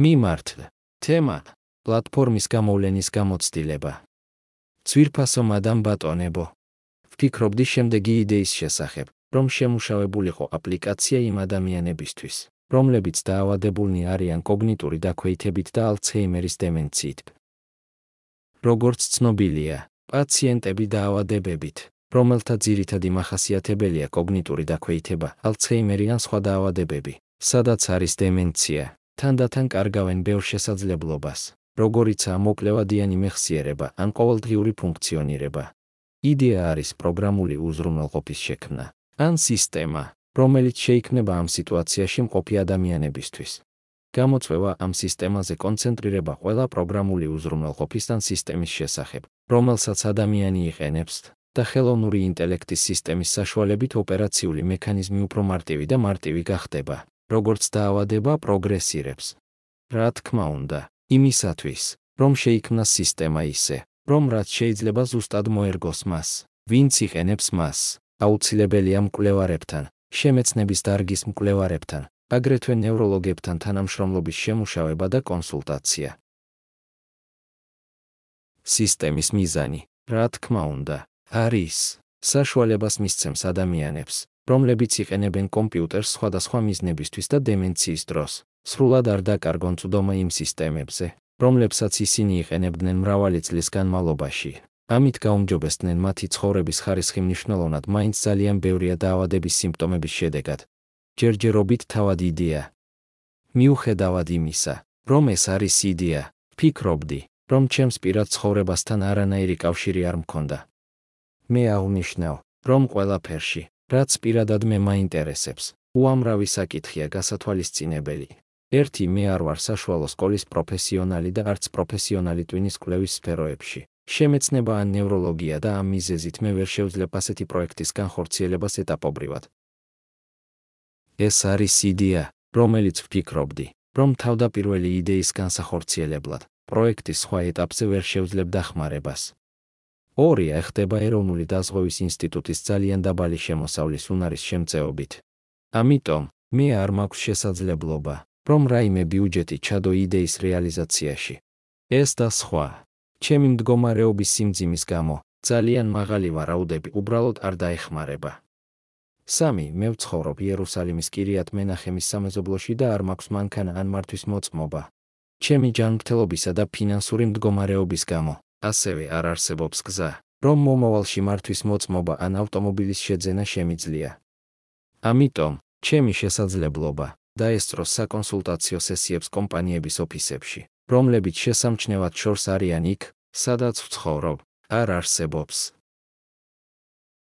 მიმართლ თემა პლატფორმის გამოვლენის გამოცდილება. ცვირფასო მადამ ბატონებო. ვფიქრობდი შემდეგი იდეის შესახებ რომ შემუშავებულიყო აპლიკაცია იმ ადამიანებისთვის რომლებიც დაავადებულნი არიან კოგნიტური დაქვეითებით და ალცჰეიმერის დემენციით. როგორც ცნობილია პაციენტები დაავადებებით რომელთა ძირითადი მახასიათებელია კოგნიტური დაქვეითება ალცჰეიმერი ან სხვა დაავადებები სადაც არის დემენცია თანდათან კარგავენ ბევრ შესაძლებლობას, როგორიცაა მოკლევადიანი მეხსიერება ან ყოველდღიური ფუნქციონირება. იდეა არის პროგრამული უზრუნველყოფის შექმნა, ან სისტემა, რომელიც შეიქმნება ამ სიტუაციაში მყოფი ადამიანებისთვის. გამოწვევა ამ სისტემაზე კონცენტრირება ყველა პროგრამული უზრუნველყოფის ან სისტემის შესახებ, რომელსაც ადამიანი იყენებს და ხელოვნური ინტელექტის სისტემის საშუალებით ოპერაციული მექანიზმი უფრო მარტივი და მარტივი გახდება. როგორც დაავადება პროგრესირებს. რა თქმა უნდა, იმისათვის, რომ შეიქმნას სისტემა ისე, რომ რაც შეიძლება ზუსტად მოერგოს მას, ვინც იყენებს მას, აუცილებელია მკვლევარებთან, შემეცნების დარგის მკვლევარებთან, აგრეთვე ნევროლოგებთან თანამშრომლობის შემუშავება და კონსულტაცია. სისტემის მიზანი, რა თქმა უნდა, არის საშუალებას მისცემს ადამიანებს, რომლებიც იყენებენ კომპიუტერს სხვადასხვა მიზნებისთვის და დემენციის დროს, სრულად არ დაკარგონ წვდომა იმ სისტემებზე, რომლებსაც ისინი იყენებდნენ მრავალი წლის განმავლობაში. ამით გაუმჯობესდნენ მათი ცხოვრების ხარისხი მნიშვნელოვნად მაინც ძალიან ბევრია დაავადების სიმპტომების შედეგად. ჯერჯერობით თავად იდეა. მიუხედავად იმისა, რომ ეს არის იდეა, ფიქრობდი, რომ ჩემს პირად ცხოვრებასთან არანაირი კავშირი არ მქონდა. მე აღნიშნავ, რომ ყველაფერში, რაც პირადად მე მაინტერესებს. უამრავი საკითხია გასათვალისწინებელი. ერთი მე არ ვარ საშუალო სკოლის პროფესიონალი და არც პროფესიონალი ტვინის კვლევის სფეროებში. შემეცნება ან ნევროლოგია და ამ მიზეზით მე ვერ შევძლებ ასეთი პროექტის განხორციელებას ეტაპობრივად. ეს არის იდეა, რომელიც ვფიქრობდი, რომ თავდაპირველი იდეის განსახორციელებლად პროექტის სხვა ეტაპზე ვერ შევძლებ დახმარებას. ორია ეხდება ეროვნული დაზღვევის ინსტიტუტის ძალიან დაბალი შემოსავლის უნარის შემწეობით. ამიტომ მე არ მაქვს შესაძლებლობა, რომ რაიმე ბიუჯეტი ჩადო იდეის რეალიზაციაში. ეს და სხვა. ჩემი მდგომარეობის სიმძიმის გამო ძალიან მაღალი ვარაუდები უბრალოდ არ დაეხმარება. სამი, მე ვცხოვრობ იერუსალიმის კირიათ მენახემის სამეზობლოში და არ მაქვს მანქანა ან მართვის მოწმობა. ჩემი ჯანმრთელობისა და ფინანსური მდგომარეობის გამო ასევე არ არსებობს გზა, რომ მომავალში მართვის მოწმობა ან ავტომობილის შეძენა შემიძლია. ამიტომ, ჩემი შესაძლებლობა დაესწროს საკონსულტაციო სესიებს კომპანიების ოფისებში, რომლებიც შესამჩნევად შორს არიან იქ, სადაც ვცხოვრობ, არ არსებობს.